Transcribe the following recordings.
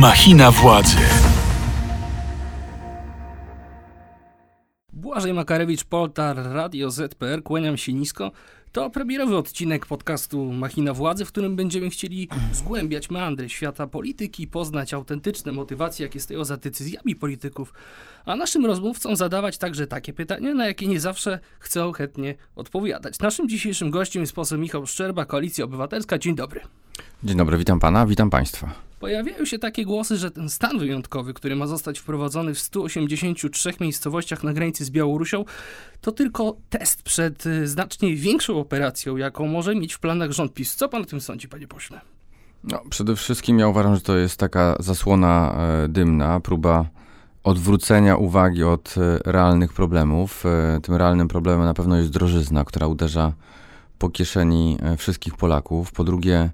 Machina władzy. Błażej Makarewicz, Poltar, Radio ZPR, kłaniam się nisko. To premierowy odcinek podcastu Machina Władzy, w którym będziemy chcieli zgłębiać meandry świata polityki, poznać autentyczne motywacje, jakie stoją za decyzjami polityków, a naszym rozmówcom zadawać także takie pytania, na jakie nie zawsze chcą chętnie odpowiadać. Naszym dzisiejszym gościem jest poseł Michał Szczerba, Koalicja Obywatelska. Dzień dobry. Dzień dobry, witam pana, witam państwa. Pojawiają się takie głosy, że ten stan wyjątkowy, który ma zostać wprowadzony w 183 miejscowościach na granicy z Białorusią, to tylko test przed y, znacznie większą operacją, jaką może mieć w planach rząd PiS. Co pan o tym sądzi, panie pośle? No, przede wszystkim ja uważam, że to jest taka zasłona e, dymna, próba odwrócenia uwagi od e, realnych problemów. E, tym realnym problemem na pewno jest drożyzna, która uderza po kieszeni wszystkich Polaków. Po drugie,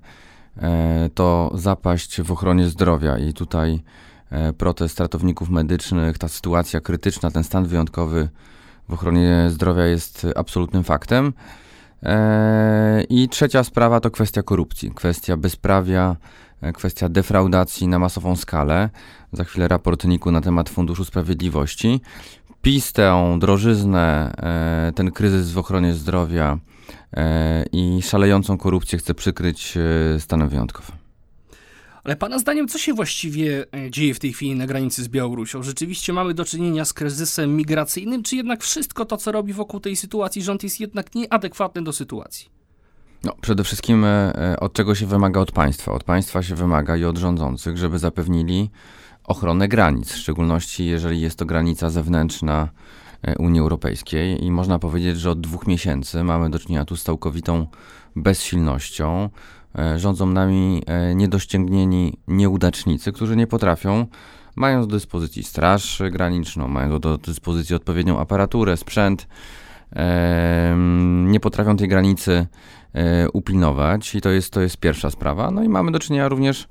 to zapaść w ochronie zdrowia i tutaj e, protest ratowników medycznych, ta sytuacja krytyczna, ten stan wyjątkowy w ochronie zdrowia jest absolutnym faktem. E, I trzecia sprawa to kwestia korupcji, kwestia bezprawia, e, kwestia defraudacji na masową skalę. Za chwilę raport NIK-u na temat Funduszu Sprawiedliwości. PiS tę drożyznę, e, ten kryzys w ochronie zdrowia e, i szalejącą korupcję chce przykryć e, stanem wyjątkowym. Ale pana zdaniem, co się właściwie e, dzieje w tej chwili na granicy z Białorusią? Rzeczywiście mamy do czynienia z kryzysem migracyjnym, czy jednak wszystko to, co robi wokół tej sytuacji rząd jest jednak nieadekwatne do sytuacji? No, przede wszystkim e, e, od czego się wymaga od państwa? Od państwa się wymaga i od rządzących, żeby zapewnili ochronę granic, w szczególności jeżeli jest to granica zewnętrzna e, Unii Europejskiej i można powiedzieć, że od dwóch miesięcy mamy do czynienia tu z całkowitą bezsilnością. E, Rządzą nami e, niedościęgnieni nieudacznicy, którzy nie potrafią, mając do dyspozycji straż graniczną, mając do dyspozycji odpowiednią aparaturę, sprzęt, nie potrafią tej granicy e, upilnować i to jest, to jest pierwsza sprawa. No i mamy do czynienia również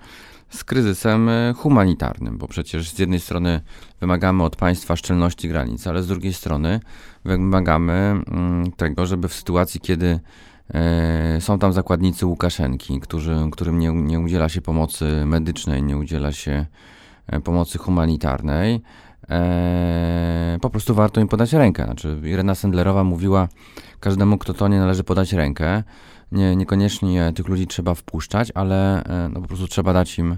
z kryzysem e, humanitarnym, bo przecież z jednej strony wymagamy od państwa szczelności granic, ale z drugiej strony wymagamy mm, tego, żeby w sytuacji, kiedy e, są tam zakładnicy Łukaszenki, którzy, którym nie, nie udziela się pomocy medycznej, nie udziela się e, pomocy humanitarnej, po prostu warto im podać rękę. Znaczy, Irena Sendlerowa mówiła, każdemu, kto tonie, należy podać rękę. Nie, niekoniecznie tych ludzi trzeba wpuszczać, ale e, no, po prostu trzeba dać im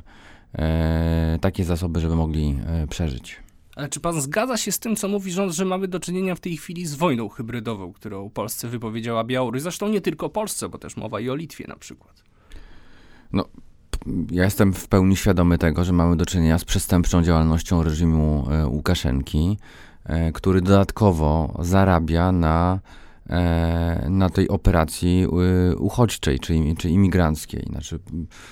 e, takie zasoby, żeby mogli e, przeżyć. Ale czy pan zgadza się z tym, co mówi rząd, że mamy do czynienia w tej chwili z wojną hybrydową, którą Polsce wypowiedziała Białoruś? Zresztą nie tylko Polsce, bo też mowa i o Litwie na przykład. Ja jestem w pełni świadomy tego, że mamy do czynienia z przestępczą działalnością reżimu e, Łukaszenki, e, który dodatkowo zarabia na, e, na tej operacji e, uchodźczej, czy, czy imigranckiej. Znaczy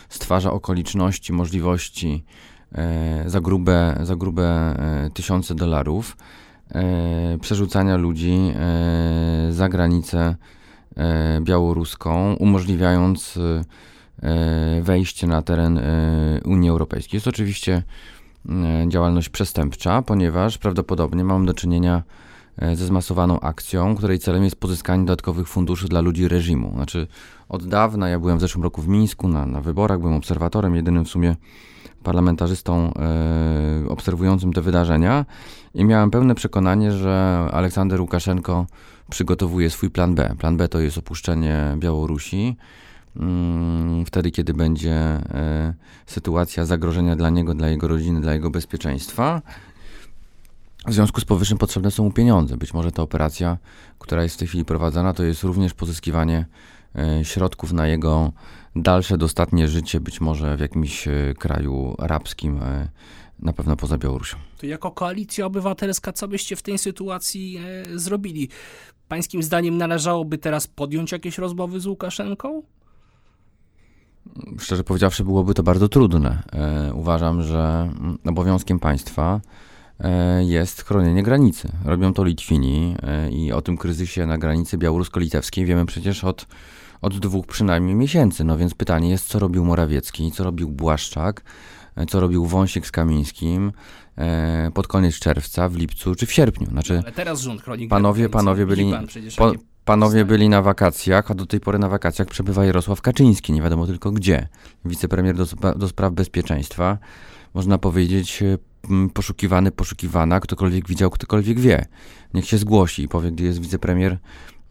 stwarza okoliczności, możliwości e, za grube, za grube e, tysiące dolarów e, przerzucania ludzi e, za granicę e, białoruską, umożliwiając e, e, wejście na teren e, Unii Europejskiej. Jest to oczywiście e, działalność przestępcza, ponieważ prawdopodobnie mamy do czynienia e, ze zmasowaną akcją, której celem jest pozyskanie dodatkowych funduszy dla ludzi reżimu. Znaczy, od dawna, ja byłem w zeszłym roku w Mińsku na, na wyborach, byłem obserwatorem, jedynym w sumie parlamentarzystą e, obserwującym te wydarzenia i miałem pełne przekonanie, że Aleksander Łukaszenko przygotowuje swój plan B. Plan B to jest opuszczenie Białorusi, mm, wtedy, kiedy będzie e, sytuacja zagrożenia dla niego, dla jego rodziny, dla jego bezpieczeństwa. W związku z powyższym potrzebne są mu pieniądze. Być może ta operacja, która jest w tej chwili prowadzona, to jest również pozyskiwanie e, środków na jego dalsze, dostatnie życie, być może w jakimś e, kraju arabskim, e, na pewno poza Białorusią. To jako koalicja obywatelska, co byście w tej sytuacji zrobili? Pańskim zdaniem należałoby teraz podjąć jakieś rozmowy z Łukaszenką? Szczerze powiedziawszy, byłoby to bardzo trudne. Uważam, że mm, obowiązkiem państwa jest chronienie granicy. Robią to Litwini e, i o tym kryzysie na granicy białorusko-litewskiej wiemy przecież od, od dwóch przynajmniej miesięcy. No więc pytanie jest, co robił Morawiecki, co robił Błaszczak, e, co robił Wąsik z Kamińskim e, pod koniec czerwca, w lipcu czy w sierpniu. Znaczy, Ale teraz rząd chroni Panowie- panowie byli- po- panowie byli na wakacjach, a do tej pory na wakacjach przebywa Jarosław Kaczyński, nie wiadomo tylko gdzie. Wicepremier do, do spraw bezpieczeństwa, można powiedzieć, poszukiwany, poszukiwana, ktokolwiek widział, ktokolwiek wie. Niech się zgłosi i powie, gdzie jest wicepremier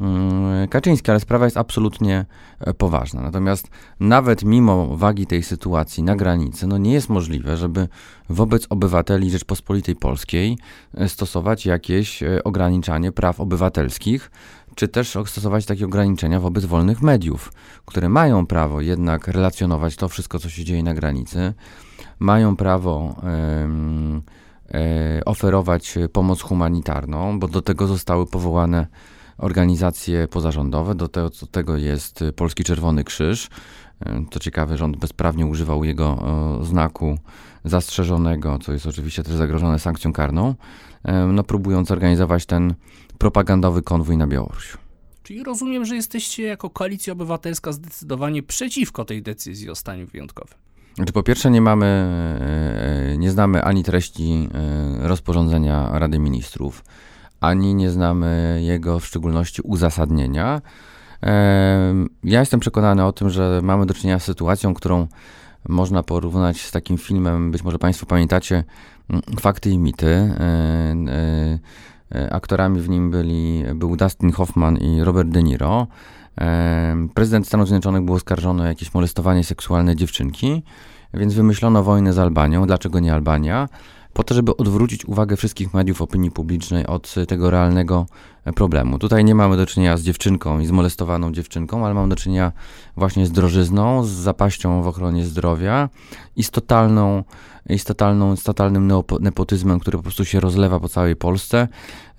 Mm, Kaczyński, ale sprawa jest absolutnie e, poważna. Natomiast nawet mimo wagi tej sytuacji na granicy, no nie jest możliwe, żeby wobec obywateli Rzeczpospolitej Polskiej e, stosować jakieś e, ograniczanie praw obywatelskich, czy też stosować takie ograniczenia wobec wolnych mediów, które mają prawo jednak relacjonować to wszystko, co się dzieje na granicy, mają prawo oferować pomoc humanitarną, bo do tego zostały powołane organizacje pozarządowe. Do tego, do tego jest Polski Czerwony Krzyż. To ciekawe, rząd bezprawnie używał jego e, znaku zastrzeżonego, co jest oczywiście też zagrożone sankcją karną, e, no próbując organizować ten propagandowy konwój na Białoruś. Czyli rozumiem, że jesteście jako koalicja obywatelska zdecydowanie przeciwko tej decyzji o stanie wyjątkowym. Znaczy, po pierwsze, nie mamy, e, nie znamy ani treści rozporządzenia Rady Ministrów, ani nie znamy jego w szczególności uzasadnienia. Ja jestem przekonany o tym, że mamy do czynienia z sytuacją, którą można porównać z takim filmem, być może Państwo pamiętacie, mm, Fakty i mity. E, e, e, aktorami w nim byli, był Dustin Hoffman i Robert De Niro. Prezydent Stanów Zjednoczonych był oskarżony o jakieś molestowanie seksualne dziewczynki, więc wymyślono wojnę z Albanią. Dlaczego nie Albania? po to, żeby odwrócić uwagę wszystkich mediów opinii publicznej od tego realnego problemu. Tutaj nie mamy do czynienia z dziewczynką i z molestowaną dziewczynką, ale mamy do czynienia właśnie z drożyzną, z zapaścią w ochronie zdrowia i z totalną i z, totalną, z totalnym nepotyzmem, który po prostu się rozlewa po całej Polsce,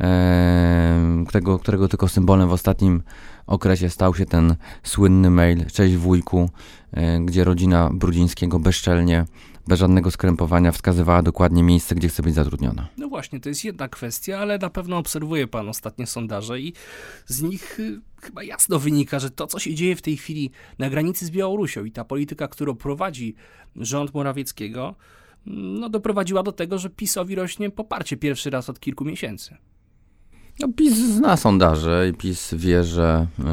e, którego, którego tylko symbolem w ostatnim okresie stał się ten słynny mail Cześć wujku, e, gdzie rodzina Brudzińskiego bezczelnie bez żadnego skrępowania wskazywała dokładnie miejsce, gdzie chce być zatrudniona. No właśnie, to jest jedna kwestia, ale na pewno obserwuje pan ostatnie sondaże i z nich y, chyba jasno wynika, że to, co się dzieje w tej chwili na granicy z Białorusią i ta polityka, którą prowadzi rząd Morawieckiego, no doprowadziła do tego, że PiSowi rośnie poparcie pierwszy raz od kilku miesięcy. No, PiS zna sondaże i PiS wie, że y,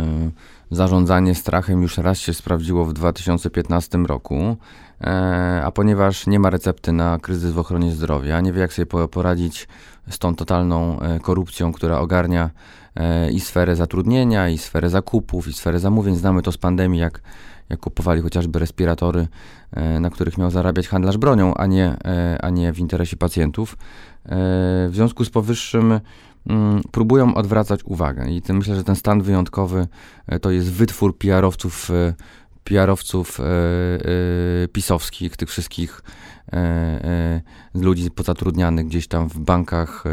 zarządzanie strachem już raz się sprawdziło w 2015 roku. E, a ponieważ nie ma recepty na kryzys w ochronie zdrowia, nie wie jak sobie poradzić z tą totalną e, korupcją, która ogarnia e, i sferę zatrudnienia, i sferę zakupów, i sferę zamówień. Znamy to z pandemii, jak, jak kupowali chociażby respiratory, na których miał zarabiać handlarz bronią, a nie, a nie w interesie pacjentów. W związku z powyższym próbują odwracać uwagę i myślę, że ten stan wyjątkowy to jest wytwór PR-owców PR-owców e, e, pisowskich, tych wszystkich e, ludzi pozatrudnianych gdzieś tam w bankach,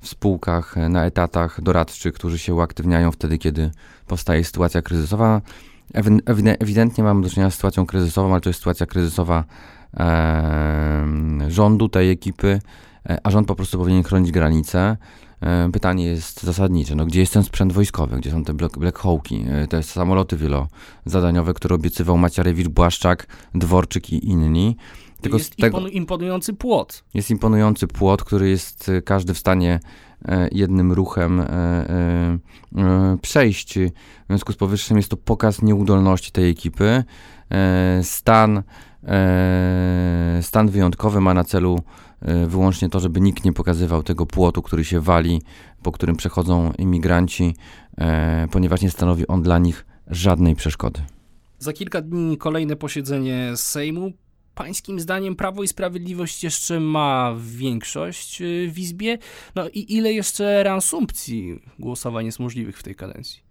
w spółkach, na etatach doradczych, którzy się uaktywniają wtedy, kiedy powstaje sytuacja kryzysowa. Ewidentnie mamy do czynienia z sytuacją kryzysową, ale to jest sytuacja kryzysowa rządu, tej ekipy, a rząd po prostu powinien chronić granice. E, pytanie jest zasadnicze. No, gdzie jest ten sprzęt wojskowy? Gdzie są te Black, Black Hawki? E, te samoloty wielozadaniowe, które obiecywał Macierewicz, Błaszczak, Dworczyk i inni. Tylko jest tego, imponujący płot. Jest imponujący płot, który jest e, każdy w stanie jednym ruchem przejść. W związku z powyższym jest to pokaz nieudolności tej ekipy. Stan, stan wyjątkowy ma na celu wyłącznie to, żeby nikt nie pokazywał tego płotu, który się wali, po którym przechodzą imigranci, e, ponieważ nie stanowi on dla nich żadnej przeszkody. Za kilka dni kolejne posiedzenie Sejmu. Pańskim zdaniem Prawo i Sprawiedliwość jeszcze ma większość e, w Izbie? No i ile jeszcze reasumpcji głosowań jest możliwych w tej kadencji?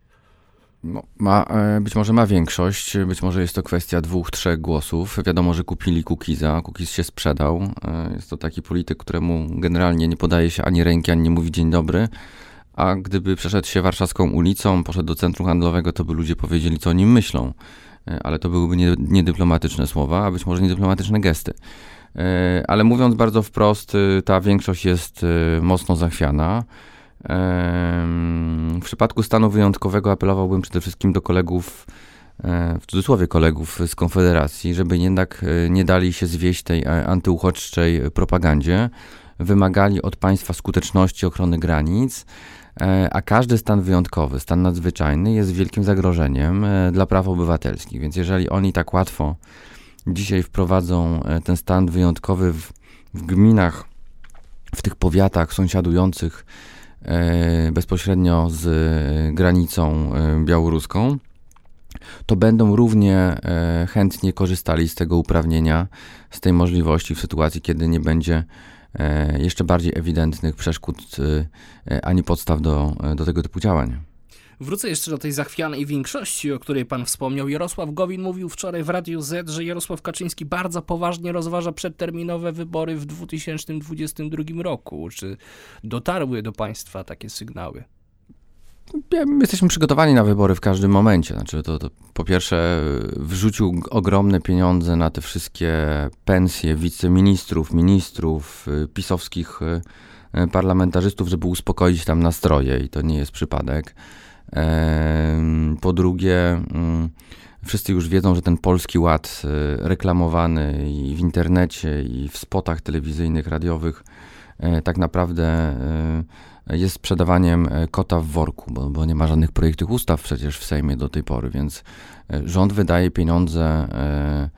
No, ma, e, być może ma większość, być może jest to kwestia dwóch, trzech głosów. Wiadomo, że kupili Kukiza, Kukiz się sprzedał. E, jest to taki polityk, któremu generalnie nie podaje się ani ręki, ani nie mówi dzień dobry. A gdyby przeszedł się warszawską ulicą, poszedł do centrum handlowego, to by ludzie powiedzieli, co o nim myślą. E, ale to byłyby niedyplomatyczne słowa, a być może niedyplomatyczne gesty. Ale mówiąc bardzo wprost, ta większość jest mocno zachwiana. W przypadku stanu wyjątkowego apelowałbym przede wszystkim do kolegów, e, w cudzysłowie kolegów z Konfederacji, żeby jednak e, nie dali się zwieść tej e, antyuchodźczej propagandzie. Wymagali od państwa skuteczności ochrony granic, a każdy stan wyjątkowy, stan nadzwyczajny jest wielkim zagrożeniem dla praw obywatelskich. Więc jeżeli oni tak łatwo dzisiaj wprowadzą ten stan wyjątkowy w, w gminach, w tych powiatach sąsiadujących bezpośrednio z granicą białoruską, to będą równie e, chętnie korzystali z tego uprawnienia, z tej możliwości w sytuacji, kiedy nie będzie e, jeszcze bardziej ewidentnych przeszkód e, ani podstaw do, do tego typu działań. Wrócę jeszcze do tej zachwianej większości, o której pan wspomniał. Jarosław Gowin mówił wczoraj w Radiu Z, że Jarosław Kaczyński bardzo poważnie rozważa przedterminowe wybory w 2022 roku. Czy dotarły do państwa takie sygnały? My jesteśmy przygotowani na wybory w każdym momencie. Znaczy, to, to, po pierwsze, wrzucił ogromne pieniądze na te wszystkie pensje wiceministrów, ministrów, y, pisowskich y, parlamentarzystów, żeby uspokoić tam nastroje, i to nie jest przypadek. Po drugie, mm, wszyscy już wiedzą, że ten polski ład y, reklamowany i w internecie, i w spotach telewizyjnych, radiowych, tak naprawdę jest sprzedawaniem e, kota w worku, bo, bo, nie ma żadnych projektów ustaw przecież w Sejmie do tej pory, więc e, rząd wydaje pieniądze e,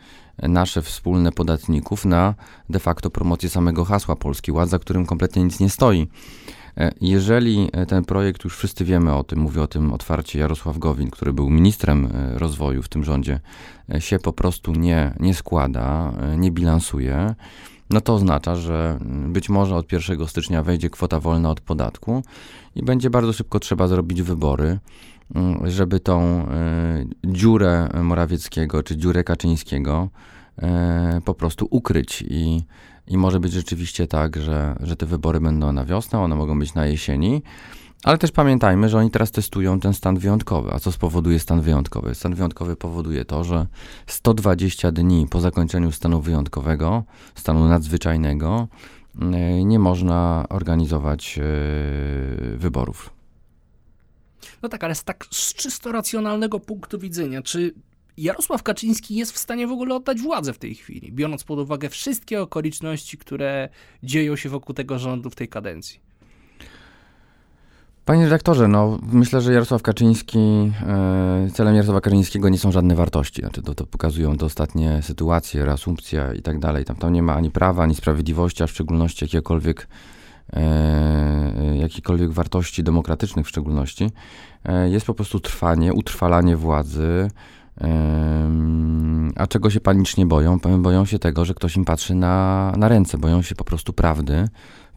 nasze wspólne podatników na de facto promocję samego hasła Polski Ład, za którym kompletnie nic nie stoi. Jeżeli ten projekt, już wszyscy wiemy o tym, mówi o tym otwarcie Jarosław Gowin, który był ministrem rozwoju w tym rządzie, się po prostu nie, nie składa, nie bilansuje, no to oznacza, że być może od 1 stycznia wejdzie kwota wolna od podatku i będzie bardzo szybko trzeba zrobić wybory, mm, żeby tą dziurę Morawieckiego czy dziurę Kaczyńskiego po prostu ukryć i i może być rzeczywiście tak, że, że te wybory będą na wiosnę, one mogą być na jesieni, ale też pamiętajmy, że oni teraz testują ten stan wyjątkowy. A co spowoduje stan wyjątkowy? Stan wyjątkowy powoduje to, że 120 dni po zakończeniu stanu wyjątkowego, stanu nadzwyczajnego, e, nie można organizować e, wyborów. No tak, ale z tak z czysto racjonalnego punktu widzenia, czy Jarosław Kaczyński jest w stanie w ogóle oddać władzę w tej chwili, biorąc pod uwagę wszystkie okoliczności, które dzieją się wokół tego rządu w tej kadencji? Panie redaktorze, no myślę, że Jarosław Kaczyński, e, celem Jarosława Kaczyńskiego nie są żadne wartości. Znaczy to, to pokazują te ostatnie sytuacje, reasumpcja i tak dalej. Tam, tam nie ma ani prawa, ani sprawiedliwości, a w szczególności jakiekolwiek, e, jakichkolwiek wartości demokratycznych w szczególności. E, jest po prostu trwanie, utrwalanie władzy, a czego się panicznie boją? Boją się tego, że ktoś im patrzy na, na ręce, boją się po prostu prawdy,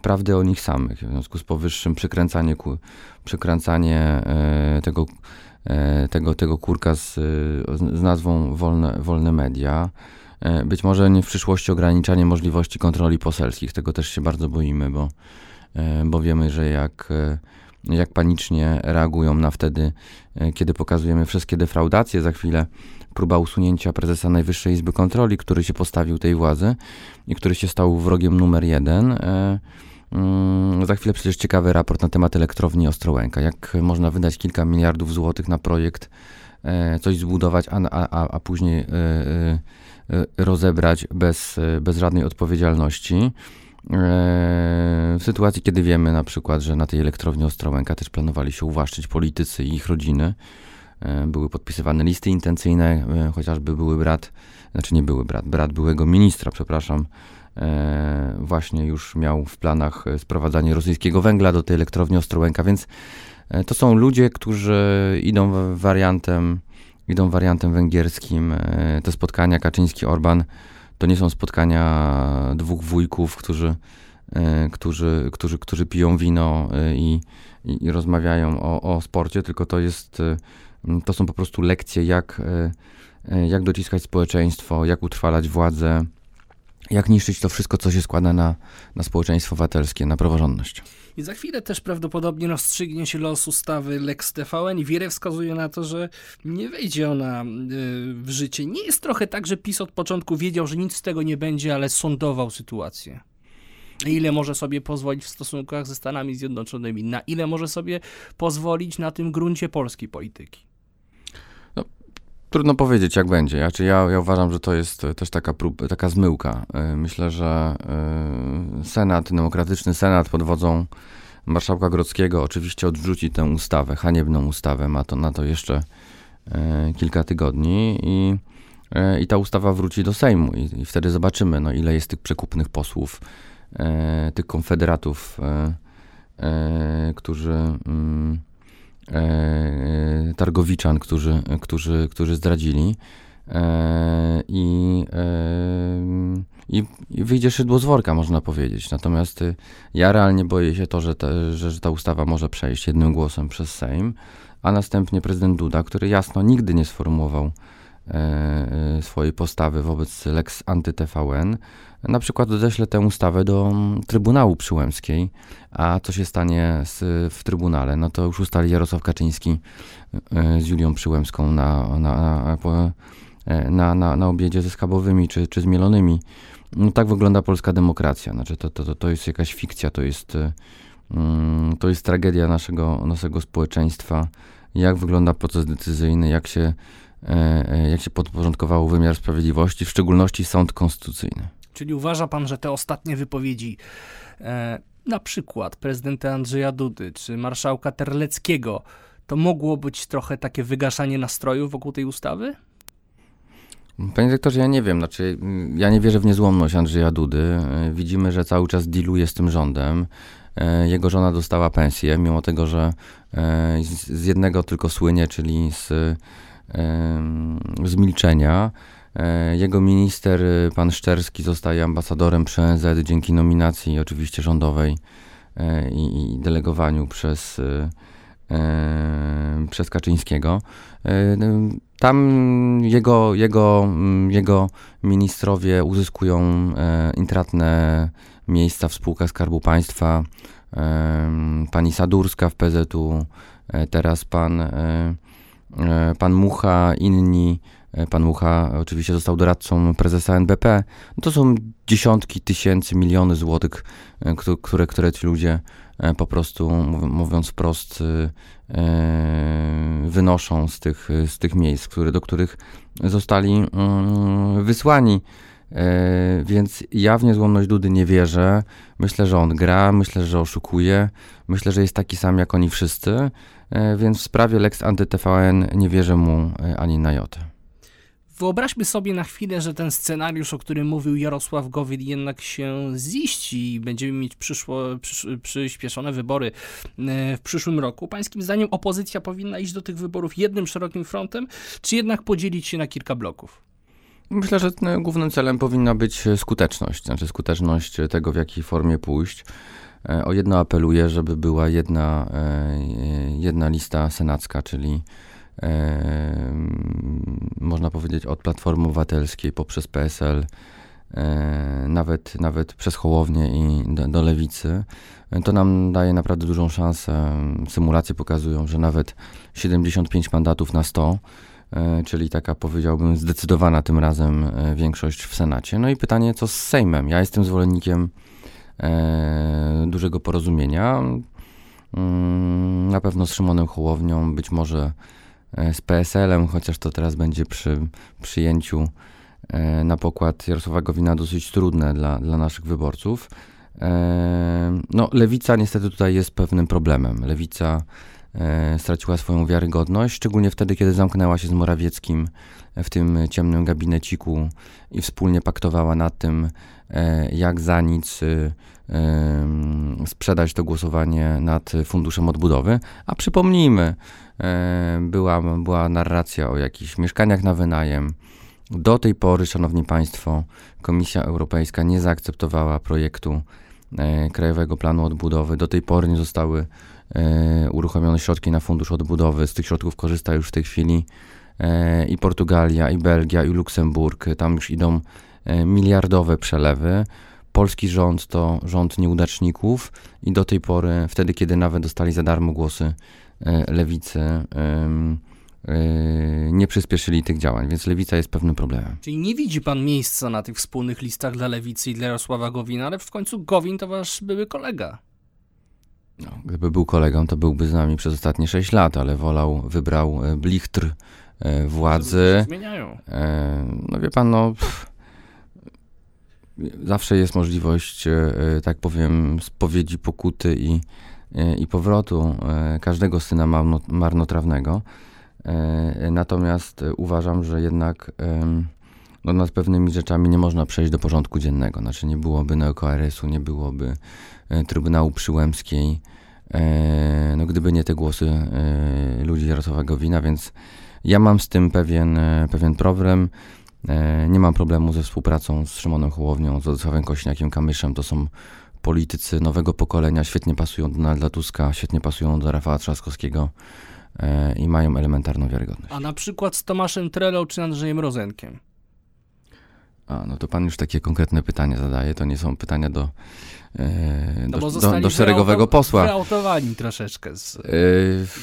prawdy o nich samych. W związku z powyższym przykręcanie, przykręcanie e, tego, e, tego, tego kurka z, z nazwą wolne, wolne media, e, być może nie w przyszłości ograniczanie możliwości kontroli poselskich. Tego też się bardzo boimy, bo, bo wiemy, że jak, jak panicznie reagują na wtedy, kiedy pokazujemy wszystkie defraudacje, za chwilę próba usunięcia prezesa Najwyższej Izby Kontroli, który się postawił tej władzy i który się stał wrogiem numer jeden. Mm, za chwilę przecież ciekawy raport na temat elektrowni Ostrołęka. Jak można wydać kilka miliardów złotych na projekt, e, coś zbudować, a, a, a później e, e, rozebrać bez, bez żadnej odpowiedzialności. W sytuacji, kiedy wiemy na przykład, że na tej elektrowni Ostrołęka też planowali się uwłaszczyć politycy i ich rodziny, były podpisywane listy intencyjne, chociażby były brat, znaczy nie były brat, brat byłego ministra, przepraszam, E, właśnie już miał w planach e, sprowadzanie rosyjskiego węgla do tej elektrowni Ostrołęka, więc e, to są ludzie, którzy idą wariantem, idą wariantem węgierskim. Te spotkania Kaczyński-Orban to nie są spotkania dwóch wujków, którzy, którzy, którzy, którzy piją wino i, i, i rozmawiają o, o sporcie, tylko to jest, to są po prostu lekcje, jak, jak dociskać społeczeństwo, jak utrwalać władzę, jak niszczyć to wszystko, co się składa na, na społeczeństwo obywatelskie, na praworządność. I za chwilę też prawdopodobnie rozstrzygnie się los ustawy Lex TVN i wiele wskazuje na to, że nie wejdzie ona y, w życie. Nie jest trochę tak, że PiS od początku wiedział, że nic z tego nie będzie, ale sądował sytuację. Ile może sobie pozwolić w stosunkach ze Stanami Zjednoczonymi? Na ile może sobie pozwolić na tym gruncie polskiej polityki? Trudno powiedzieć, jak będzie. Znaczy ja, ja uważam, że to jest też taka, prób, taka zmyłka. E, myślę, że e, Senat, demokratyczny Senat pod wodzą marszałka Grodzkiego oczywiście odrzuci tę ustawę, haniebną ustawę, ma to na to jeszcze e, kilka tygodni i, e, i ta ustawa wróci do Sejmu i, i wtedy zobaczymy, no, ile jest tych przekupnych posłów, e, tych konfederatów, e, e, którzy mm, e, targowiczan, którzy, którzy, którzy zdradzili i i, i wyjdzie szydło z worka, można powiedzieć. Natomiast y, ja realnie boję się to, że, te, że, że ta ustawa może przejść jednym głosem przez Sejm, a następnie prezydent Duda, który jasno nigdy nie sformułował e, e swojej postawy wobec Lex anty-TVN, na przykład odeśle tę ustawę do mm, Trybunału Przyłębskiej, a co się stanie z, w Trybunale, no to już ustali Jarosław Kaczyński e, z Julią Przyłębską na, na, na, e, na, na, obiedzie ze skabowymi czy, czy z mielonymi. No tak wygląda polska demokracja. Znaczy to, to, to jest jakaś fikcja, to jest, mm, to jest tragedia naszego, naszego społeczeństwa. Jak wygląda proces decyzyjny, jak się, e, e, jak się podporządkowało wymiar sprawiedliwości, w szczególności sąd konstytucyjny. Czyli uważa pan, że te ostatnie wypowiedzi, e, na przykład prezydenta Andrzeja Dudy czy marszałka Terleckiego, to mogło być trochę takie wygaszanie nastroju wokół tej ustawy? Panie dyrektorze, ja nie wiem, znaczy ja nie wierzę w niezłomność Andrzeja Dudy. E, widzimy, że cały czas dealuje z tym rządem. E, jego żona dostała pensję, mimo tego, że e, z jednego tylko słynie, czyli z, z milczenia. Jego minister, pan Szczerski, zostaje ambasadorem przy ONZ dzięki nominacji oczywiście rządowej i, i delegowaniu przez, przez Kaczyńskiego. Tam jego, jego, jego ministrowie uzyskują e, intratne miejsca w spółkach Skarbu Państwa. E, pani Sadurska w PZU, e, teraz pan, pan Mucha, inni. Pan Mucha oczywiście został doradcą prezesa NBP. To są dziesiątki tysięcy, miliony złotych, które, które ci ludzie po prostu, mówiąc wprost, E, wynoszą z tych, z tych miejsc, które, do których zostali mm, wysłani. E, więc ja w niezłomność Dudy nie wierzę. Myślę, że on gra, myślę, że oszukuje. Myślę, że jest taki sam jak oni wszyscy. E, więc w sprawie Lex Anty-TVN nie wierzę mu ani na jotę. Wyobraźmy sobie na chwilę, że ten scenariusz, o którym mówił Jarosław Gowin, jednak się ziści i będziemy mieć przyszło, przysz, przyspieszone wybory e, w przyszłym roku. Pańskim zdaniem opozycja powinna iść do tych wyborów jednym szerokim frontem, czy jednak podzielić się na kilka bloków? Myślę, że głównym celem powinna być skuteczność, znaczy skuteczność tego, w jakiej formie pójść. E, o jedno apeluję, żeby była jedna, e, jedna lista senacka, czyli można powiedzieć od Platformy Obywatelskiej poprzez PSL, e, nawet, nawet przez Hołownię i do, do Lewicy, to nam daje naprawdę dużą szansę. Symulacje pokazują, że nawet 75 mandatów na 100, e, czyli taka powiedziałbym zdecydowana tym razem e, większość w Senacie. No i pytanie, co z Sejmem? Ja jestem zwolennikiem dużego porozumienia. Mm, na pewno z Szymonem Hołownią, być może E, z PSL-em, chociaż to teraz będzie przy przyjęciu e, na pokład Jarosława Gowina dosyć trudne dla, dla naszych wyborców. E, no, lewica niestety tutaj jest pewnym problemem. Lewica straciła swoją wiarygodność, szczególnie wtedy, kiedy zamknęła się z Morawieckim w tym ciemnym gabineciku i wspólnie paktowała nad tym, jak za nic sprzedać to głosowanie nad Funduszem Odbudowy. A przypomnijmy, E, była, była narracja o jakichś mieszkaniach na wynajem. Do tej pory, Szanowni Państwo, Komisja Europejska nie zaakceptowała projektu e, Krajowego Planu Odbudowy. Do tej pory nie zostały e, uruchomione środki na Fundusz Odbudowy. Z tych środków korzysta już w tej chwili i Portugalia, i Belgia, i Luksemburg. Tam już idą miliardowe przelewy. Polski rząd to rząd nieudaczników i do tej pory, wtedy kiedy nawet dostali za darmo głosy E, lewicy e, nie przyspieszyli tych działań, więc lewica jest pewnym problemem. Czyli nie widzi pan miejsca na tych wspólnych listach dla lewicy i dla Jarosława Gowina, ale w końcu Gowin to wasz były kolega. No, gdyby był kolegą, to byłby z nami przez ostatnie 6 lat, ale wolał, wybrał e, blichtr władzy. Zmieniają. No wie pan, no. Pff, zawsze jest możliwość, tak powiem, spowiedzi, pokuty i i powrotu każdego syna marnotrawnego. Natomiast uważam, że jednak no, nad pewnymi rzeczami nie można przejść do porządku dziennego. Znaczy nie byłoby neoKRS-u, nie byłoby Trybunału Przyłębskiej, no, gdyby nie te głosy ludzi Jarosława Gowina, więc ja mam z tym pewien, pewien problem. E, nie mam problemu ze współpracą z Szymonem Hołownią, z Władysławem Kośniakiem, Kamyszem. To są politycy nowego pokolenia, świetnie pasują do Donalda Tuska, świetnie pasują do Rafała Trzaskowskiego e, i mają elementarną wiarygodność. A na przykład z Tomaszem Trelą czy Andrzejem Rozenkiem? A, no to pan już takie konkretne pytania zadaje. To nie są pytania do, e, do, no do, do szeregowego posła. Wyautowani troszeczkę z e,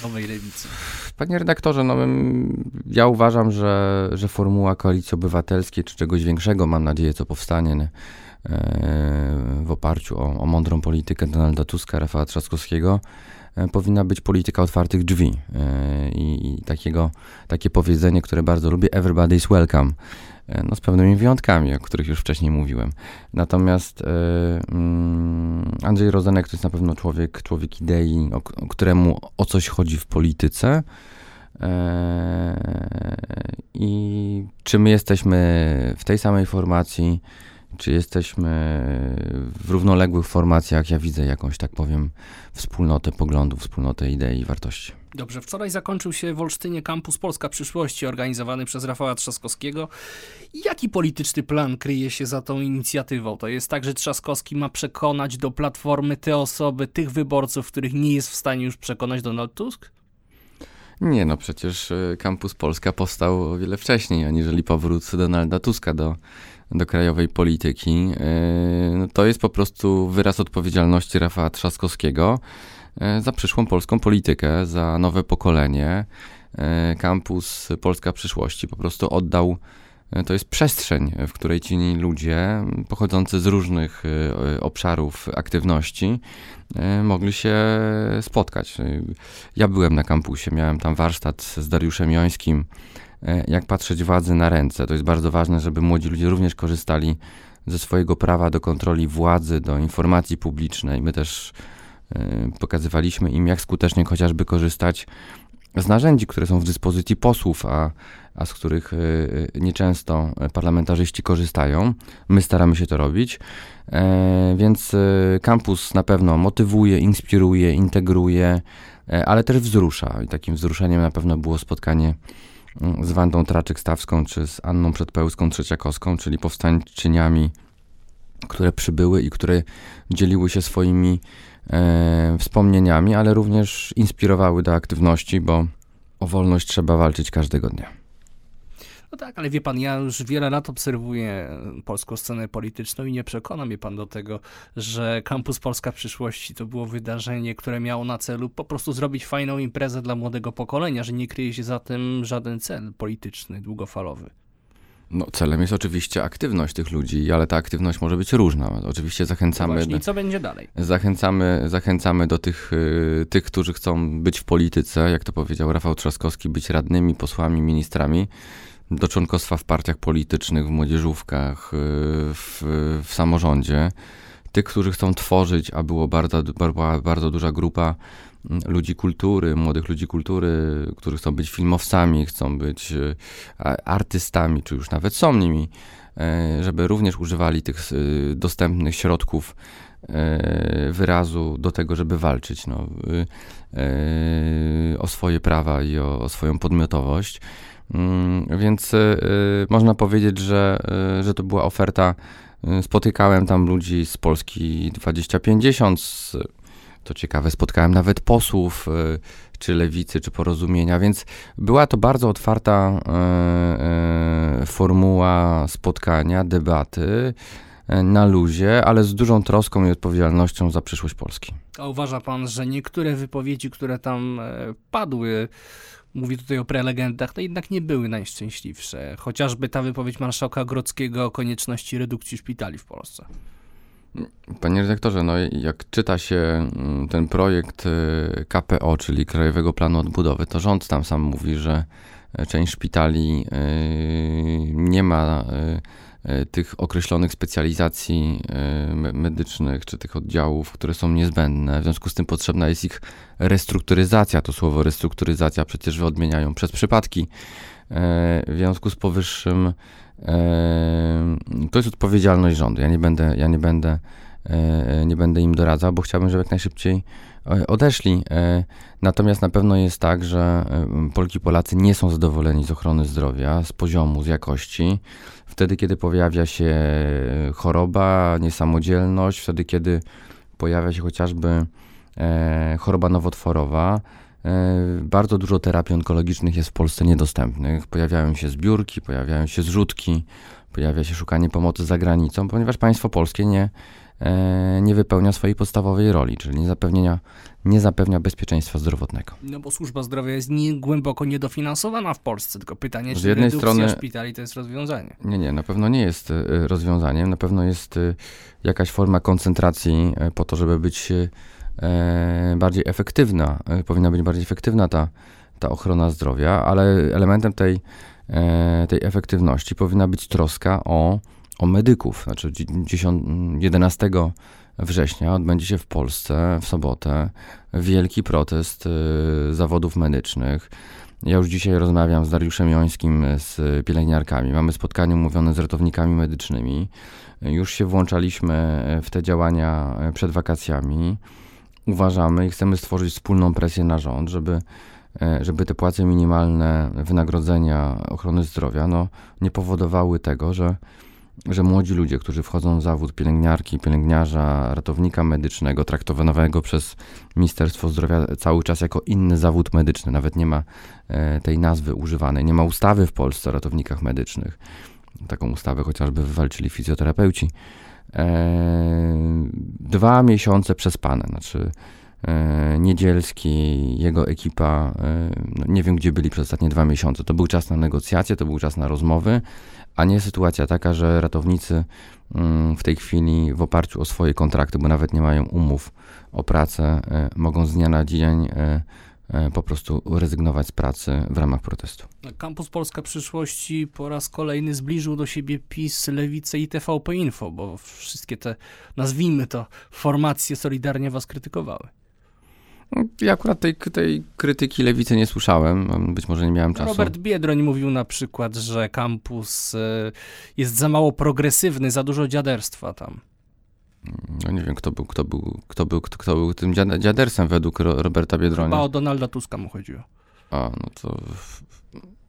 nowej lewicy. Panie redaktorze, no, ja uważam, że, że formuła koalicji obywatelskiej, czy czegoś większego, mam nadzieję, co powstanie e, w oparciu o, o mądrą politykę Donalda Tuska, Rafała Trzaskowskiego, e, powinna być polityka otwartych drzwi. E, I, i takiego, takie powiedzenie, które bardzo lubię, everybody is welcome. E, no, z pewnymi wyjątkami, o których już wcześniej mówiłem. Natomiast e, mm, Andrzej Rozenek to jest na pewno człowiek, człowiek idei, o, o któremu o coś chodzi w polityce. E, I czy my jesteśmy w tej samej formacji, czy jesteśmy w równoległych formacjach? Ja widzę jakąś, tak powiem, wspólnotę poglądów, wspólnotę idei i wartości. Dobrze, wczoraj zakończył się w Olsztynie Kampus Polska Przyszłości organizowany przez Rafała Trzaskowskiego. Jaki polityczny plan kryje się za tą inicjatywą? To jest tak, że Trzaskowski ma przekonać do Platformy te osoby, tych wyborców, których nie jest w stanie już przekonać Donald Tusk? Nie, no przecież Kampus e, Polska powstał o wiele wcześniej, aniżeli powrót Donalda Tuska do, do krajowej polityki. E, no to jest po prostu wyraz odpowiedzialności Rafała Trzaskowskiego E, za przyszłą polską politykę, za nowe pokolenie. E, kampus Polska Przyszłości po prostu oddał, to jest przestrzeń, w której ci ludzie pochodzący z różnych obszarów aktywności mogli się spotkać. Ja byłem na kampusie, miałem tam warsztat z Dariuszem Jońskim, jak patrzeć władzy na ręce. To jest bardzo ważne, żeby młodzi ludzie również korzystali ze swojego prawa do kontroli władzy, do informacji publicznej. My też Y, pokazywaliśmy im, jak skutecznie chociażby korzystać z narzędzi, które są w dyspozycji posłów, a, a z których y, nieczęsto parlamentarzyści korzystają. My staramy się to robić, e, więc kampus na pewno motywuje, inspiruje, integruje, e, ale też wzrusza. I takim wzruszeniem na pewno było spotkanie z Wandą Traczyk-Stawską czy z Anną Przedpełską Trzeciakowską, czyli powstańczyniami, które przybyły i które dzieliły się swoimi e, wspomnieniami, ale również inspirowały do aktywności, bo o wolność trzeba walczyć każdego dnia. No tak, ale wie pan, ja już wiele lat obserwuję polską scenę polityczną i nie przekona mnie pan do tego, że Kampus Polska Przyszłości to było wydarzenie, które miało na celu po prostu zrobić fajną imprezę dla młodego pokolenia, że nie kryje się za tym żaden cel polityczny, długofalowy. No, celem jest oczywiście aktywność tych ludzi, ale ta aktywność może być różna. Oczywiście zachęcamy. No właśnie, co będzie dalej? Zachęcamy, zachęcamy do tych, y, tych, którzy chcą być w polityce, jak to powiedział Rafał Trzaskowski, być radnymi, posłami, ministrami, do członkostwa w partiach politycznych, w młodzieżówkach, y, w, w samorządzie. Tych, którzy chcą tworzyć, a było bardzo, bardzo, bardzo duża grupa ludzi kultury, młodych ludzi kultury, którzy chcą być filmowcami, chcą być e, artystami, czy już nawet są nimi, e, żeby również używali tych dostępnych środków wyrazu do tego, żeby walczyć no, o swoje prawa i o, o swoją podmiotowość. Mm, więc można powiedzieć, że, że to była oferta. Spotykałem tam ludzi z Polski 2050, z to ciekawe, spotkałem nawet posłów, e, czy lewicy, czy porozumienia, więc była to bardzo otwarta e, e, formuła spotkania, debaty na luzie, ale z dużą troską i odpowiedzialnością za przyszłość Polski. A uważa pan, że niektóre wypowiedzi, które tam padły, mówi tutaj o prelegendach, to jednak nie były najszczęśliwsze. Chociażby ta wypowiedź marszałka Grodzkiego o konieczności redukcji szpitali w Polsce. Panie redaktorze, no jak czyta się mm, ten projekt y, KPO, czyli Krajowego Planu Odbudowy, to rząd tam sam mówi, że e, część szpitali y, nie ma tych określonych specjalizacji medycznych, czy tych oddziałów, które są niezbędne. W związku z tym potrzebna jest ich restrukturyzacja. To słowo restrukturyzacja przecież odmieniają przez przypadki. W związku z powyższym to jest odpowiedzialność rządu. Ja nie będę, ja nie będę, nie będę im doradzał, bo chciałbym, żeby jak najszybciej E, odeszli. E, natomiast na pewno jest tak, że e, Polki i Polacy nie są zadowoleni z ochrony zdrowia, z poziomu, z jakości. Wtedy, kiedy pojawia się choroba, niesamodzielność, wtedy, kiedy pojawia się chociażby choroba nowotworowa, bardzo dużo terapii onkologicznych jest w Polsce niedostępnych. Pojawiają się zbiórki, pojawiają się zrzutki, pojawia się szukanie pomocy za granicą, ponieważ państwo polskie nie, E, nie wypełnia swojej podstawowej roli, czyli nie, zapewnienia, nie zapewnia bezpieczeństwa zdrowotnego. No bo służba zdrowia jest nie, głęboko niedofinansowana w Polsce, tylko pytanie, czy jednej strony szpitali to jest rozwiązanie? Nie, nie, na pewno nie jest e, rozwiązaniem, na pewno jest e, jakaś forma koncentracji po to, żeby być bardziej efektywna, powinna być bardziej efektywna ta, ta ochrona zdrowia, ale elementem tej, tej efektywności powinna być troska o o medyków. Znaczy 10, 11 września odbędzie się w Polsce w sobotę wielki protest y, zawodów medycznych. Ja już dzisiaj rozmawiam z Dariuszem Jońskim, z pielęgniarkami. Mamy spotkanie umówione z ratownikami medycznymi. Już się włączaliśmy w te działania przed wakacjami. Uważamy i chcemy stworzyć wspólną presję na rząd, żeby, żeby te płace minimalne, wynagrodzenia ochrony zdrowia no, nie powodowały tego, że że młodzi ludzie, którzy wchodzą w zawód pielęgniarki, pielęgniarza, ratownika medycznego, traktowanego przez Ministerstwo Zdrowia cały czas jako inny zawód medyczny, nawet nie ma e, tej nazwy używanej, nie ma ustawy w Polsce o ratownikach medycznych. Taką ustawę chociażby wywalczyli fizjoterapeuci. E, dwa miesiące przespane, znaczy Niedzielski, jego ekipa, no nie wiem gdzie byli przez ostatnie dwa miesiące. To był czas na negocjacje, to był czas na rozmowy, a nie sytuacja taka, że ratownicy mm, w tej chwili w oparciu o swoje kontrakty, bo nawet nie mają umów o pracę, e, mogą z dnia na dzień e, e, po prostu rezygnować z pracy w ramach protestu. Kampus Polska Przyszłości po raz kolejny zbliżył do siebie PiS, Lewicę i TVP Info, bo wszystkie te, nazwijmy to, formacje solidarnie was krytykowały. Ja akurat tej, tej krytyki lewicy nie słyszałem, być może nie miałem czasu. Robert Biedroń mówił na przykład, że kampus e, jest za mało progresywny, za dużo dziaderstwa tam. No nie wiem, kto był, kto był, kto był, kto, kto był tym dziadersem według Roberta Biedronia. Chyba o Donalda Tuska mu chodziło. A, no to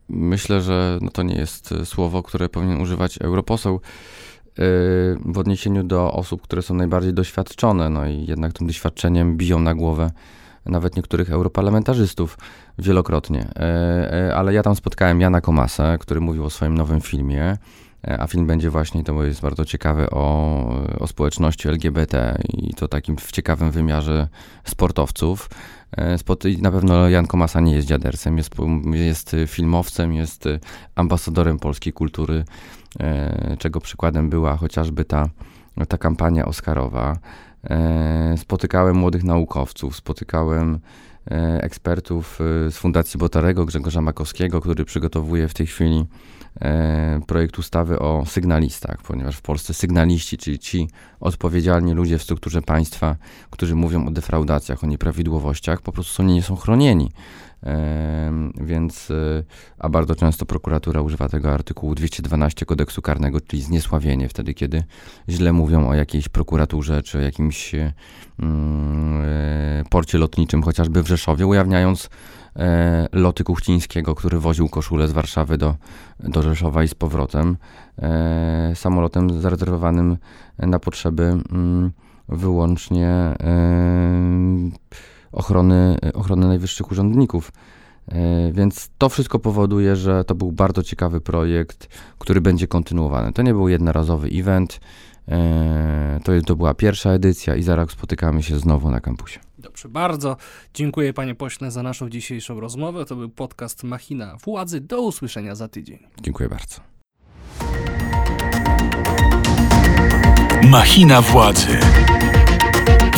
myślę, że no to nie jest słowo, które powinien używać europoseł e, w odniesieniu do osób, które są najbardziej doświadczone, no i jednak tym doświadczeniem biją na głowę nawet niektórych europarlamentarzystów wielokrotnie. E, e, ale ja tam spotkałem Jana Komasa, który mówił o swoim nowym filmie, e, a film będzie właśnie, to jest bardzo ciekawy, o, o społeczności LGBT i to takim w ciekawym wymiarze sportowców. Na pewno Jan Komasa nie jest dziadersem, jest, jest filmowcem, jest ambasadorem polskiej kultury, czego przykładem była chociażby ta, ta kampania Oscarowa. E, spotykałem młodych naukowców, spotykałem e, ekspertów e, z Fundacji Botarego, Grzegorza Makowskiego, który przygotowuje w tej chwili projekt ustawy o sygnalistach, ponieważ w Polsce sygnaliści, czyli ci odpowiedzialni ludzie w strukturze państwa, którzy mówią o defraudacjach, o nieprawidłowościach, po prostu są, nie są chronieni. Więc, y, a bardzo często prokuratura używa tego artykułu 212 kodeksu karnego, czyli zniesławienie, wtedy kiedy źle mówią o jakiejś prokuraturze czy o jakimś mm, e, porcie lotniczym, chociażby w Rzeszowie, ujawniając e, loty Kuchcińskiego, który woził koszulę z Warszawy do, do Rzeszowa i z powrotem, e, samolotem zarezerwowanym na potrzeby mm, wyłącznie ochrony, ochrony najwyższych urzędników. E, więc to wszystko powoduje, że to był bardzo ciekawy projekt, który będzie kontynuowany. To nie był jednorazowy event, e, to, to była pierwsza edycja i zaraz spotykamy się znowu na kampusie. Dobrze, bardzo dziękuję panie pośle za naszą dzisiejszą rozmowę. To był podcast Machina Władzy. Do usłyszenia za tydzień. Dziękuję bardzo. Machina Władzy.